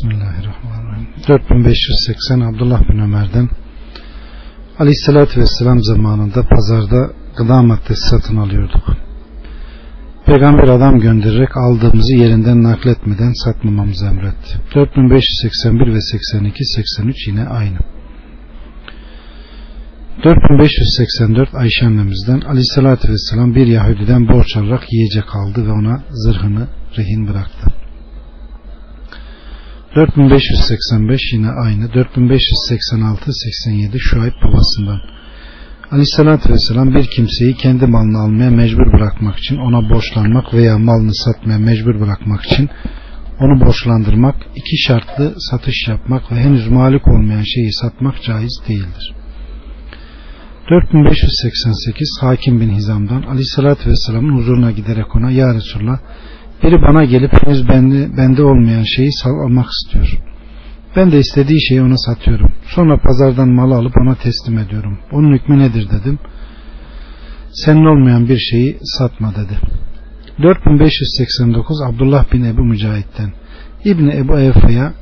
Bismillahirrahmanirrahim. 4580 Abdullah bin Ömer'den Aleyhisselatü Vesselam zamanında pazarda gıda maddesi satın alıyorduk. Peygamber adam göndererek aldığımızı yerinden nakletmeden satmamamızı emretti. 4581 ve 82 83 yine aynı. 4584 Ayşe annemizden Aleyhisselatü Vesselam bir Yahudiden borç alarak yiyecek aldı ve ona zırhını rehin bıraktı. 4585 yine aynı. 4586 87 Şuayb babasından. Aleyhissalatü vesselam bir kimseyi kendi malını almaya mecbur bırakmak için ona borçlanmak veya malını satmaya mecbur bırakmak için onu borçlandırmak, iki şartlı satış yapmak ve henüz malik olmayan şeyi satmak caiz değildir. 4588 Hakim bin Hizam'dan Aleyhisselatü Vesselam'ın huzuruna giderek ona Ya Resulallah biri bana gelip henüz bende, bende olmayan şeyi almak istiyor. Ben de istediği şeyi ona satıyorum. Sonra pazardan malı alıp ona teslim ediyorum. Onun hükmü nedir dedim. Senin olmayan bir şeyi satma dedi. 4589 Abdullah bin Ebu Mücahit'ten İbni Ebu Evfa'ya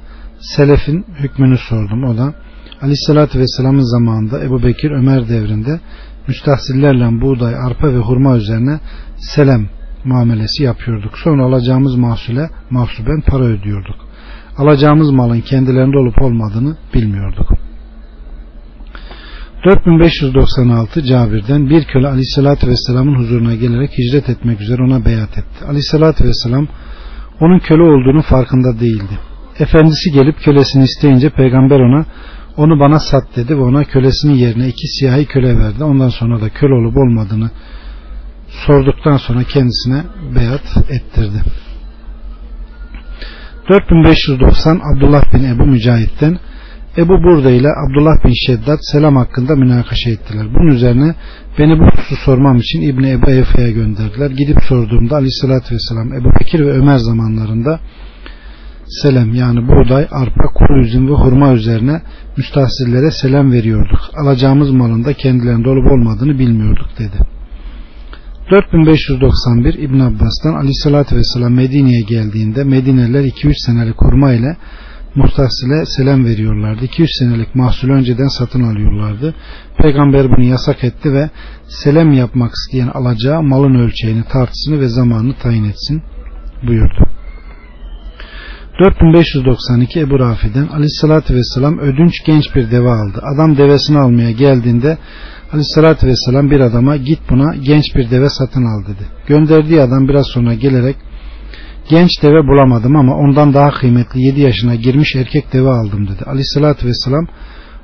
Selef'in hükmünü sordum. O da Aleyhisselatü Vesselam'ın zamanında Ebu Bekir Ömer devrinde müstahsillerle buğday, arpa ve hurma üzerine selem muamelesi yapıyorduk. Sonra alacağımız mahsule mahsuben para ödüyorduk. Alacağımız malın kendilerinde olup olmadığını bilmiyorduk. 4596 Cabir'den bir köle Aleyhisselatü Vesselam'ın huzuruna gelerek hicret etmek üzere ona beyat etti. Aleyhisselatü Vesselam onun köle olduğunu farkında değildi. Efendisi gelip kölesini isteyince peygamber ona onu bana sat dedi ve ona kölesinin yerine iki siyahi köle verdi. Ondan sonra da köle olup olmadığını sorduktan sonra kendisine beyat ettirdi. 4590 Abdullah bin Ebu Mücahit'ten Ebu Burda ile Abdullah bin Şeddat selam hakkında münakaşa ettiler. Bunun üzerine beni bu hususu sormam için İbni Ebu Efe'ye gönderdiler. Gidip sorduğumda aleyhissalatü vesselam Ebu Bekir ve Ömer zamanlarında selam yani buğday, arpa, kuru üzüm ve hurma üzerine müstahsillere selam veriyorduk. Alacağımız malında kendilerinde olup olmadığını bilmiyorduk dedi. 4591 İbn Abbas'tan Ali sallallahu aleyhi ve Medine'ye geldiğinde Medineliler 2-3 senelik hurma ile muhtasile selam veriyorlardı. 200 senelik mahsul önceden satın alıyorlardı. Peygamber bunu yasak etti ve selam yapmak isteyen alacağı malın ölçeğini, tartısını ve zamanını tayin etsin buyurdu. 4592 Ebu Rafi'den Aleyhisselatü Vesselam ödünç genç bir deve aldı. Adam devesini almaya geldiğinde Aleyhissalatü vesselam bir adama git buna genç bir deve satın al dedi. Gönderdiği adam biraz sonra gelerek genç deve bulamadım ama ondan daha kıymetli 7 yaşına girmiş erkek deve aldım dedi. Aleyhissalatü vesselam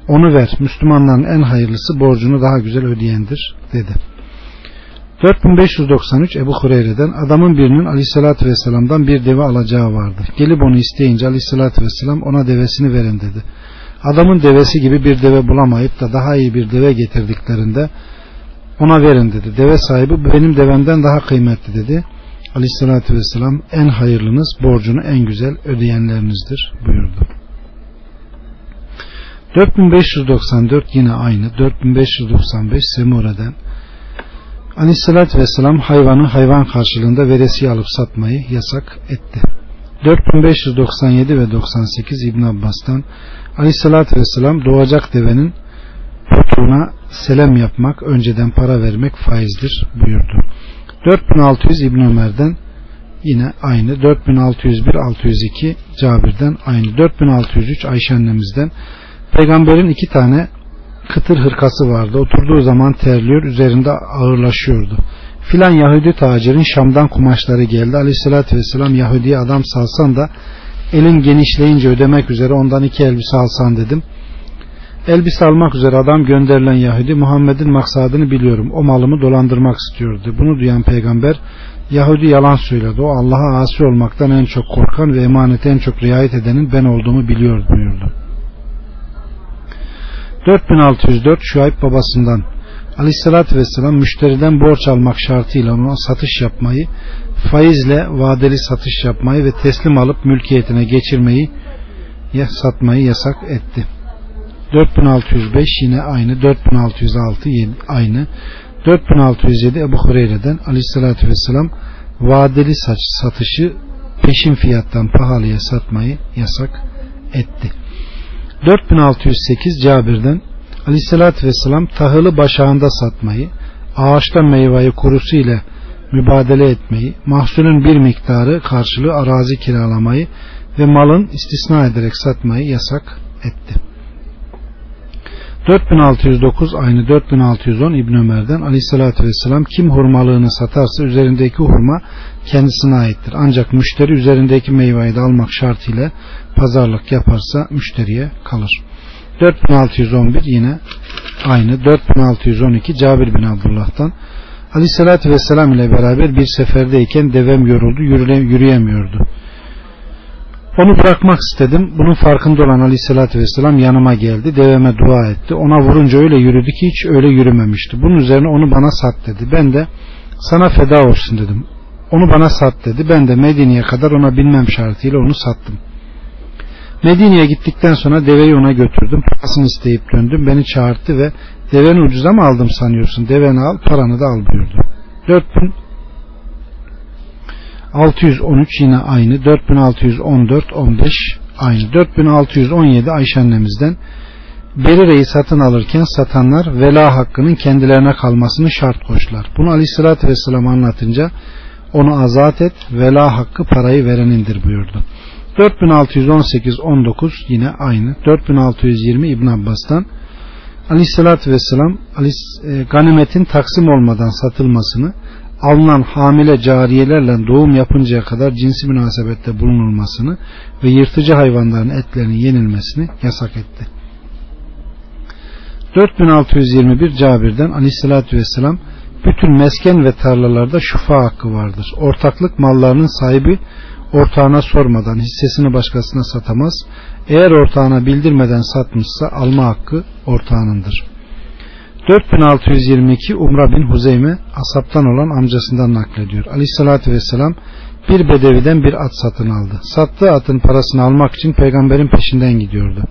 onu ver Müslümanların en hayırlısı borcunu daha güzel ödeyendir dedi. 4593 Ebu Hureyre'den adamın birinin aleyhissalatü vesselam'dan bir deve alacağı vardı. Gelip onu isteyince aleyhissalatü vesselam ona devesini verin dedi adamın devesi gibi bir deve bulamayıp da daha iyi bir deve getirdiklerinde ona verin dedi. Deve sahibi benim devemden daha kıymetli dedi. Aleyhissalatü vesselam en hayırlınız borcunu en güzel ödeyenlerinizdir buyurdu. 4594 yine aynı 4595 Semure'den Aleyhissalatü vesselam hayvanı hayvan karşılığında veresiye alıp satmayı yasak etti. 4597 ve 98 İbn Abbas'tan Aleyhissalatü Vesselam doğacak devenin potuğuna selam yapmak, önceden para vermek faizdir buyurdu. 4600 İbn Ömer'den yine aynı. 4601 602 Cabir'den aynı. 4603 Ayşe annemizden Peygamberin iki tane kıtır hırkası vardı. Oturduğu zaman terliyor, üzerinde ağırlaşıyordu. Filan Yahudi tacirin Şam'dan kumaşları geldi. Aleyhissalatü vesselam Yahudi'ye adam salsan da elin genişleyince ödemek üzere ondan iki elbise alsan dedim. Elbise almak üzere adam gönderilen Yahudi Muhammed'in maksadını biliyorum. O malımı dolandırmak istiyordu. Bunu duyan peygamber Yahudi yalan söyledi. O Allah'a asi olmaktan en çok korkan ve emanete en çok riayet edenin ben olduğumu biliyor buyurdu. 4604 Şuayb babasından Aleyhissalatü Vesselam müşteriden borç almak şartıyla ona satış yapmayı faizle vadeli satış yapmayı ve teslim alıp mülkiyetine geçirmeyi ya satmayı yasak etti. 4605 yine aynı 4606 aynı 4607 Ebu Hureyre'den aleyhissalatü vesselam vadeli satışı peşin fiyattan pahalıya satmayı yasak etti. 4608 Cabir'den Aleyhisselatü Vesselam tahılı başağında satmayı, ağaçta meyveyi kurusu ile mübadele etmeyi, mahsulün bir miktarı karşılığı arazi kiralamayı ve malın istisna ederek satmayı yasak etti. 4609 aynı 4610 İbn Ömer'den Aleyhisselatü Vesselam kim hurmalığını satarsa üzerindeki hurma kendisine aittir. Ancak müşteri üzerindeki meyveyi de almak şartıyla pazarlık yaparsa müşteriye kalır. 4611 yine aynı 4612 Cabir bin Abdullah'tan Aleyhisselatü Vesselam ile beraber bir seferdeyken devem yoruldu yürüyemiyordu. Onu bırakmak istedim. Bunun farkında olan Aleyhisselatü Vesselam yanıma geldi. Deveme dua etti. Ona vurunca öyle yürüdü ki hiç öyle yürümemişti. Bunun üzerine onu bana sat dedi. Ben de sana feda olsun dedim. Onu bana sat dedi. Ben de Medine'ye kadar ona binmem şartıyla onu sattım. Medine'ye gittikten sonra deveyi ona götürdüm. Parasını isteyip döndüm. Beni çağırdı ve deveni ucuza mı aldım sanıyorsun? Deveni al paranı da al buyurdu. 4613 yine aynı. 4614 15 aynı. 4617 Ayşe annemizden Berire'yi satın alırken satanlar vela hakkının kendilerine kalmasını şart koşlar. Bunu aleyhissalatü vesselam anlatınca onu azat et vela hakkı parayı verenindir buyurdu. 4618 19 yine aynı. 4620 İbn Abbas'tan Aleyhissalatü Vesselam e, ganimetin taksim olmadan satılmasını alınan hamile cariyelerle doğum yapıncaya kadar cinsi münasebette bulunulmasını ve yırtıcı hayvanların etlerinin yenilmesini yasak etti. 4621 Cabir'den Aleyhissalatü Vesselam bütün mesken ve tarlalarda şufa hakkı vardır. Ortaklık mallarının sahibi ortağına sormadan hissesini başkasına satamaz. Eğer ortağına bildirmeden satmışsa alma hakkı ortağınındır. 4622 Umra bin Huzeyme asaptan olan amcasından naklediyor. Aleyhissalatü vesselam bir bedeviden bir at satın aldı. Sattığı atın parasını almak için peygamberin peşinden gidiyordu.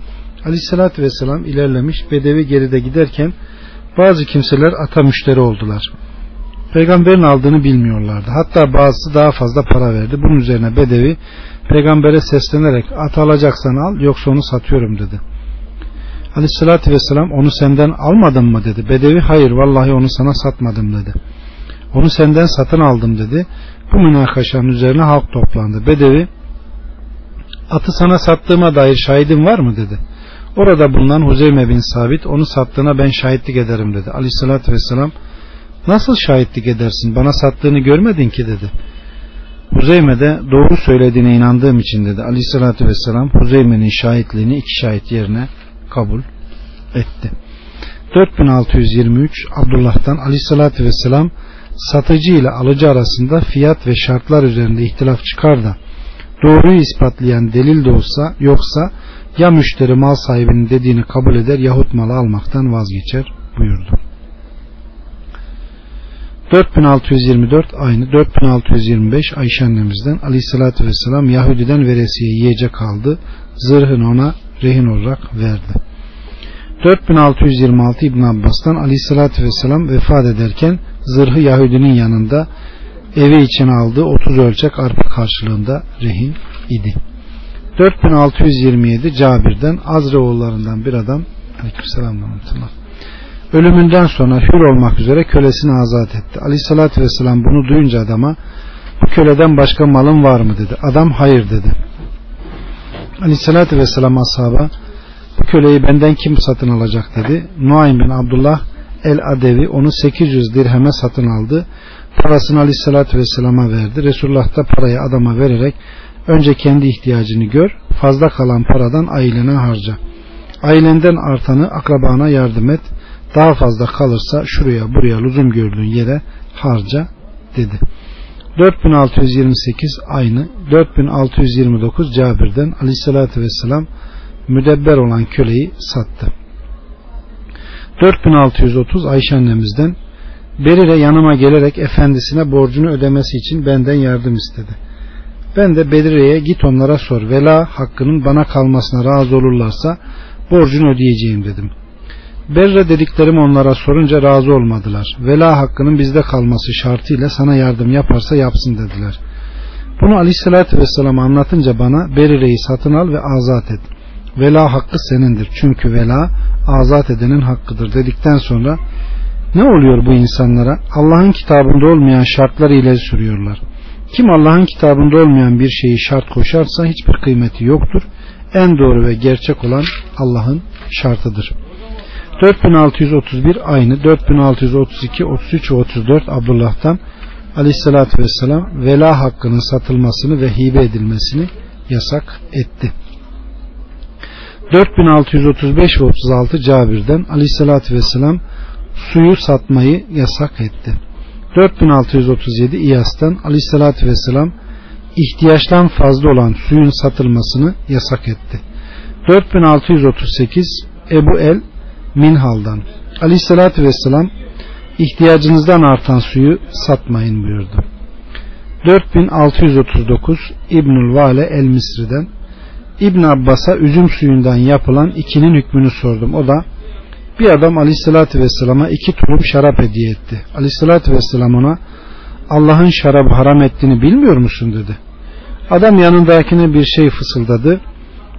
Aleyhissalatü vesselam ilerlemiş bedevi geride giderken bazı kimseler ata müşteri oldular. Peygamberin aldığını bilmiyorlardı. Hatta bazısı daha fazla para verdi. Bunun üzerine Bedevi peygambere seslenerek at alacaksan al yoksa onu satıyorum dedi. Aleyhissalatü vesselam onu senden almadın mı dedi. Bedevi hayır vallahi onu sana satmadım dedi. Onu senden satın aldım dedi. Bu münakaşanın üzerine halk toplandı. Bedevi atı sana sattığıma dair şahidin var mı dedi. Orada bulunan Huzeyme bin Sabit onu sattığına ben şahitlik ederim dedi. Aleyhissalatü vesselam Nasıl şahitlik edersin? Bana sattığını görmedin ki dedi. Huzeyme de doğru söylediğine inandığım için dedi. Aleyhissalatü vesselam Huzeyme'nin şahitliğini iki şahit yerine kabul etti. 4623 Abdullah'tan Aleyhissalatü vesselam satıcı ile alıcı arasında fiyat ve şartlar üzerinde ihtilaf çıkar da doğruyu ispatlayan delil de olsa yoksa ya müşteri mal sahibinin dediğini kabul eder yahut malı almaktan vazgeçer buyurdu. 4624 aynı 4625 Ayşe annemizden aleyhissalatü vesselam Yahudiden veresiye yiyecek aldı zırhını ona rehin olarak verdi 4626 İbn Abbas'tan aleyhissalatü vesselam vefat ederken zırhı Yahudinin yanında eve için aldığı 30 ölçek arpa karşılığında rehin idi 4627 Cabir'den Azre oğullarından bir adam Aleykümselam ölümünden sonra hür olmak üzere kölesini azat etti. Aleyhissalatü vesselam bunu duyunca adama bu köleden başka malın var mı dedi. Adam hayır dedi. Aleyhissalatü vesselam ashaba bu köleyi benden kim satın alacak dedi. Nuaym bin Abdullah el Adevi onu 800 dirheme satın aldı. Parasını Aleyhissalatü vesselama verdi. Resulullah da parayı adama vererek önce kendi ihtiyacını gör fazla kalan paradan ailene harca. Ailenden artanı akrabana yardım et daha fazla kalırsa şuraya buraya lüzum gördüğün yere harca dedi. 4628 aynı 4629 Cabir'den aleyhissalatü vesselam müdebber olan köleyi sattı. 4630 Ayşe annemizden Berire yanıma gelerek efendisine borcunu ödemesi için benden yardım istedi. Ben de Berire'ye git onlara sor. Vela hakkının bana kalmasına razı olurlarsa borcunu ödeyeceğim dedim. Berre dediklerimi onlara sorunca razı olmadılar. Vela hakkının bizde kalması şartıyla sana yardım yaparsa yapsın dediler. Bunu aleyhissalatü vesselam anlatınca bana Berire'yi satın al ve azat et. Vela hakkı senindir. Çünkü vela azat edenin hakkıdır dedikten sonra ne oluyor bu insanlara? Allah'ın kitabında olmayan şartları ileri sürüyorlar. Kim Allah'ın kitabında olmayan bir şeyi şart koşarsa hiçbir kıymeti yoktur. En doğru ve gerçek olan Allah'ın şartıdır. 4631 aynı 4632 33 ve 34 Abdullah'tan Aleyhisselatü Vesselam vela hakkının satılmasını ve hibe edilmesini yasak etti. 4635 ve 36 Cabir'den Aleyhisselatü Vesselam suyu satmayı yasak etti. 4637 İyas'tan Aleyhisselatü Vesselam ihtiyaçtan fazla olan suyun satılmasını yasak etti. 4638 Ebu El Minhal'dan Aleyhisselatü Vesselam ihtiyacınızdan artan suyu satmayın buyurdu. 4639 İbnül Vale El Misri'den İbn Abbas'a üzüm suyundan yapılan ikinin hükmünü sordum. O da bir adam aleyhissalatü vesselama iki tulum şarap hediye etti. Aleyhissalatü vesselam ona Allah'ın şarabı haram ettiğini bilmiyor musun dedi. Adam yanındakine bir şey fısıldadı.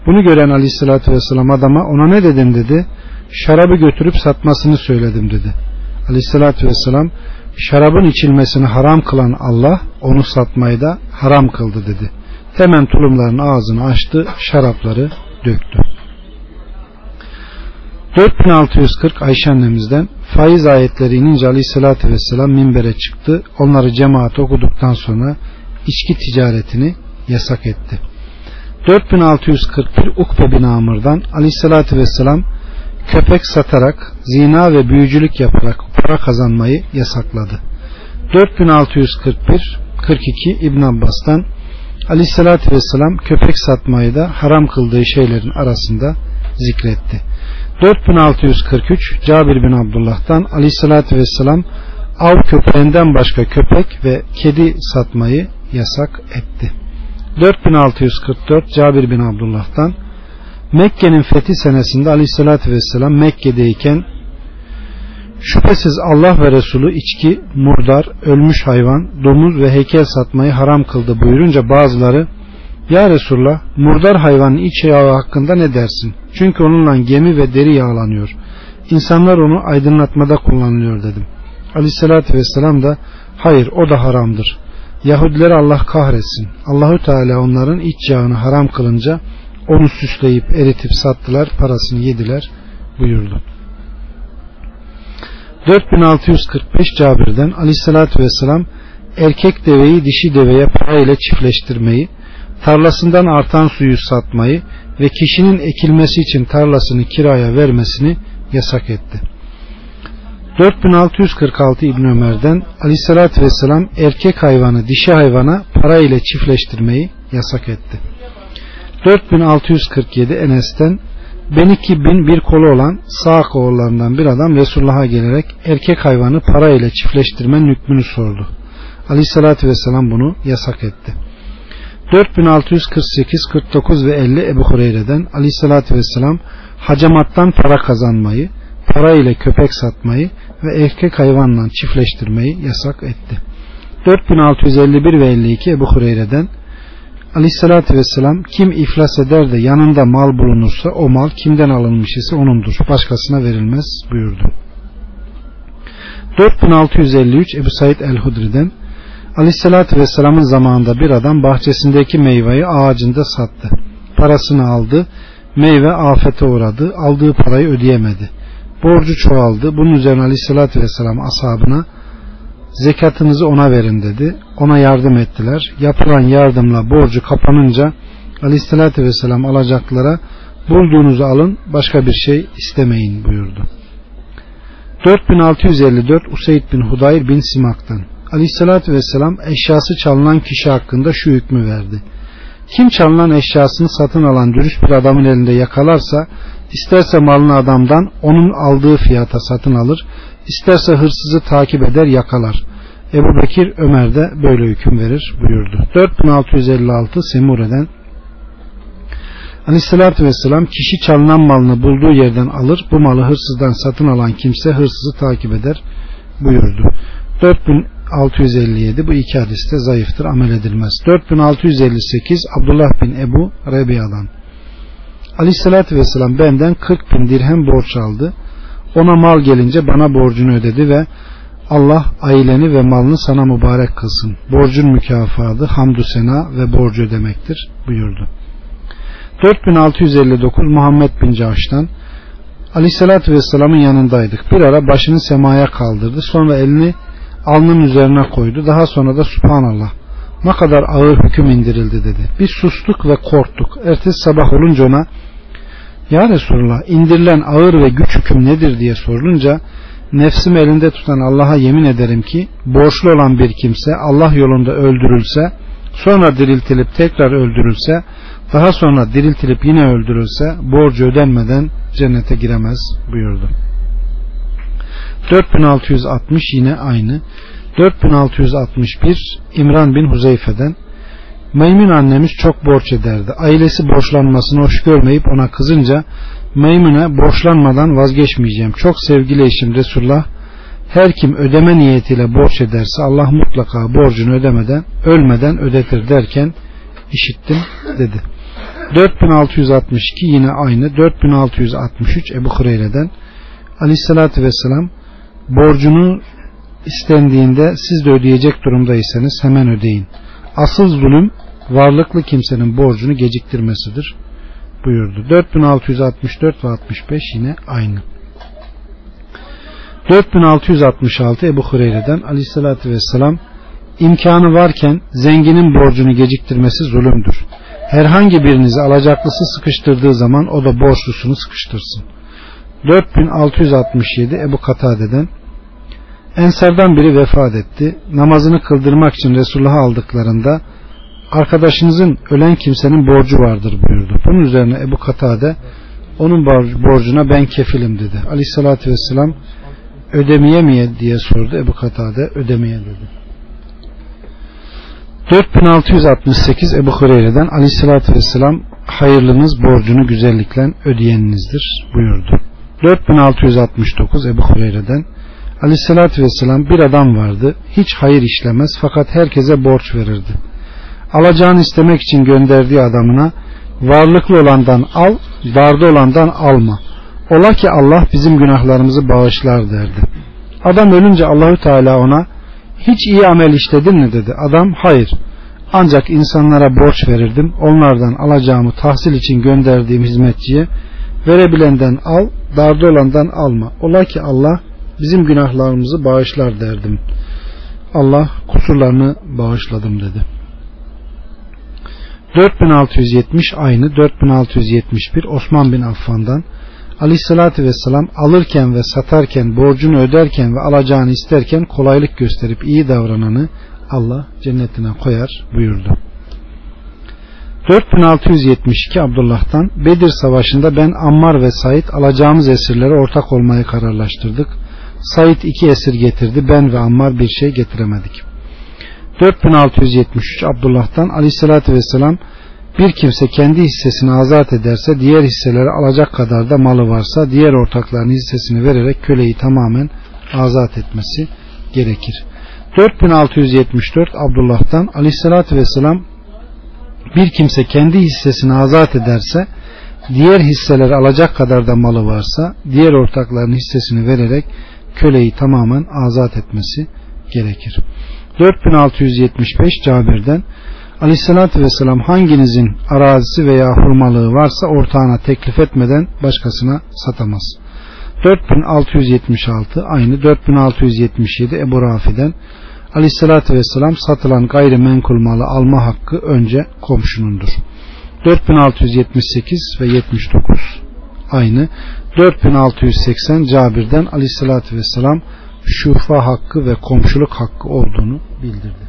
Bunu gören aleyhissalatü vesselam adama ona ne dedin dedi. Şarabı götürüp satmasını söyledim dedi. Aleyhissalatü vesselam şarabın içilmesini haram kılan Allah onu satmayı da haram kıldı dedi. Hemen tulumların ağzını açtı, şarapları döktü. 4640 Ayşe annemizden faiz ayetleri inince aleyhissalatü vesselam minbere çıktı. Onları cemaat okuduktan sonra içki ticaretini yasak etti. 4641 Ukbe bin Amr'dan aleyhissalatü vesselam köpek satarak zina ve büyücülük yaparak para kazanmayı yasakladı. 4641 42 İbn Abbas'tan Aleyhissalatü Vesselam köpek satmayı da haram kıldığı şeylerin arasında zikretti. 4643 Cabir bin Abdullah'tan Aleyhissalatü Vesselam av köpeğinden başka köpek ve kedi satmayı yasak etti. 4644 Cabir bin Abdullah'tan Mekke'nin fethi senesinde Aleyhissalatü Vesselam Mekke'deyken şüphesiz Allah ve Resulü içki, murdar, ölmüş hayvan, domuz ve heykel satmayı haram kıldı buyurunca bazıları Ya Resulullah murdar hayvanın iç yağı hakkında ne dersin? Çünkü onunla gemi ve deri yağlanıyor. İnsanlar onu aydınlatmada kullanılıyor dedim. Aleyhissalatü Vesselam da hayır o da haramdır. Yahudileri Allah kahretsin. Allahü Teala onların iç yağını haram kılınca onu süsleyip eritip sattılar parasını yediler buyurdu. 4645 Cabir'den aleyhissalatü vesselam erkek deveyi dişi deveye para ile çiftleştirmeyi, tarlasından artan suyu satmayı ve kişinin ekilmesi için tarlasını kiraya vermesini yasak etti. 4646 İbn Ömer'den aleyhissalatü vesselam erkek hayvanı dişi hayvana para ile çiftleştirmeyi yasak etti. 4647 Enes'ten ben iki bin bir kolu olan sağ oğullarından bir adam Resulullah'a gelerek erkek hayvanı para ile çiftleştirmenin hükmünü sordu. Aleyhissalatü vesselam bunu yasak etti. 4648, 49 ve 50 Ebu Hureyre'den Aleyhissalatü vesselam hacamattan para kazanmayı, para ile köpek satmayı ve erkek hayvanla çiftleştirmeyi yasak etti. 4651 ve 52 Ebu Hureyre'den Aleyhissalatü vesselam kim iflas eder de yanında mal bulunursa o mal kimden alınmış ise onundur. Başkasına verilmez buyurdu. 4653 Ebu Said el-Hudri'den Aleyhissalatü vesselamın zamanında bir adam bahçesindeki meyveyi ağacında sattı. Parasını aldı. Meyve afete uğradı. Aldığı parayı ödeyemedi. Borcu çoğaldı. Bunun üzerine Aleyhissalatü vesselam ashabına zekatınızı ona verin dedi. Ona yardım ettiler. Yapılan yardımla borcu kapanınca aleyhissalatü vesselam alacaklara bulduğunuzu alın başka bir şey istemeyin buyurdu. 4654 Useyd bin Hudayr bin Simak'tan Aleyhissalatü vesselam eşyası çalınan kişi hakkında şu hükmü verdi. Kim çalınan eşyasını satın alan dürüst bir adamın elinde yakalarsa isterse malını adamdan onun aldığı fiyata satın alır İsterse hırsızı takip eder yakalar. Ebu Bekir Ömer de böyle hüküm verir buyurdu. 4656 Semure'den Aleyhissalatü Vesselam kişi çalınan malını bulduğu yerden alır. Bu malı hırsızdan satın alan kimse hırsızı takip eder buyurdu. 4657 bu iki hadiste zayıftır amel edilmez. 4658 Abdullah bin Ebu Rebiya'dan Aleyhissalatü vesselam benden 40 bin dirhem borç aldı. Ona mal gelince bana borcunu ödedi ve Allah aileni ve malını sana mübarek kılsın. Borcun mükafatı hamdü sena ve borcu ödemektir buyurdu. 4659 Muhammed bin Cahş'tan Aleyhisselatü Vesselam'ın yanındaydık. Bir ara başını semaya kaldırdı. Sonra elini alnının üzerine koydu. Daha sonra da Subhanallah ne kadar ağır hüküm indirildi dedi. Biz sustuk ve korktuk. Ertesi sabah olunca ona Ya Resulullah indirilen ağır ve güç hüküm nedir diye sorulunca nefsim elinde tutan Allah'a yemin ederim ki borçlu olan bir kimse Allah yolunda öldürülse sonra diriltilip tekrar öldürülse daha sonra diriltilip yine öldürülse borcu ödenmeden cennete giremez buyurdu. 4660 yine aynı. 4661 İmran bin Huzeyfe'den Meymun annemiz çok borç ederdi. Ailesi borçlanmasını hoş görmeyip ona kızınca Meymun'e borçlanmadan vazgeçmeyeceğim. Çok sevgili eşim Resulullah her kim ödeme niyetiyle borç ederse Allah mutlaka borcunu ödemeden ölmeden ödetir derken işittim dedi. 4662 yine aynı 4663 Ebu Hureyre'den Aleyhisselatü Vesselam borcunu istendiğinde siz de ödeyecek durumdaysanız hemen ödeyin. Asıl zulüm varlıklı kimsenin borcunu geciktirmesidir buyurdu. 4664 ve 65 yine aynı. 4666 Ebu Hureyre'den aleyhissalatü vesselam imkanı varken zenginin borcunu geciktirmesi zulümdür. Herhangi birinizi alacaklısı sıkıştırdığı zaman o da borçlusunu sıkıştırsın. 4667 Ebu Katade'den Ensardan biri vefat etti. Namazını kıldırmak için Resulullah'a aldıklarında arkadaşınızın ölen kimsenin borcu vardır buyurdu. Bunun üzerine Ebu Katade onun borcuna ben kefilim dedi. Aleyhissalatü vesselam ödemeye mi diye sordu. Ebu Katade ödemeye dedi. 4668 Ebu Hureyre'den Aleyhissalatü vesselam hayırlınız borcunu güzellikle ödeyeninizdir buyurdu. 4669 Ebu Hureyre'den Aleyhissalatü vesselam bir adam vardı. Hiç hayır işlemez fakat herkese borç verirdi. Alacağını istemek için gönderdiği adamına varlıklı olandan al, darda olandan alma. Ola ki Allah bizim günahlarımızı bağışlar derdi. Adam ölünce Allahü Teala ona hiç iyi amel işledin mi dedi. Adam hayır. Ancak insanlara borç verirdim. Onlardan alacağımı tahsil için gönderdiğim hizmetçiye verebilenden al, darda olandan alma. Ola ki Allah bizim günahlarımızı bağışlar derdim. Allah kusurlarını bağışladım dedi. 4670 aynı 4671 Osman bin Affan'dan Aleyhissalatü Vesselam alırken ve satarken borcunu öderken ve alacağını isterken kolaylık gösterip iyi davrananı Allah cennetine koyar buyurdu. 4672 Abdullah'tan Bedir Savaşı'nda ben Ammar ve Said alacağımız esirlere ortak olmayı kararlaştırdık. Said iki esir getirdi. Ben ve Ammar bir şey getiremedik. 4673 Abdullah'tan aleyhissalatü vesselam bir kimse kendi hissesini azat ederse diğer hisseleri alacak kadar da malı varsa diğer ortakların hissesini vererek köleyi tamamen azat etmesi gerekir. 4674 Abdullah'tan aleyhissalatü vesselam bir kimse kendi hissesini azat ederse diğer hisseleri alacak kadar da malı varsa diğer ortakların hissesini vererek köleyi tamamen azat etmesi gerekir. 4675 Cabir'den Aleyhissalatü Vesselam hanginizin arazisi veya hurmalığı varsa ortağına teklif etmeden başkasına satamaz. 4676 aynı 4677 Ebu Rafi'den Aleyhissalatü Vesselam satılan gayrimenkul malı alma hakkı önce komşunundur. 4678 ve 79 aynı 4680 Cabir'den aleyhissalatü vesselam şufa hakkı ve komşuluk hakkı olduğunu bildirdi.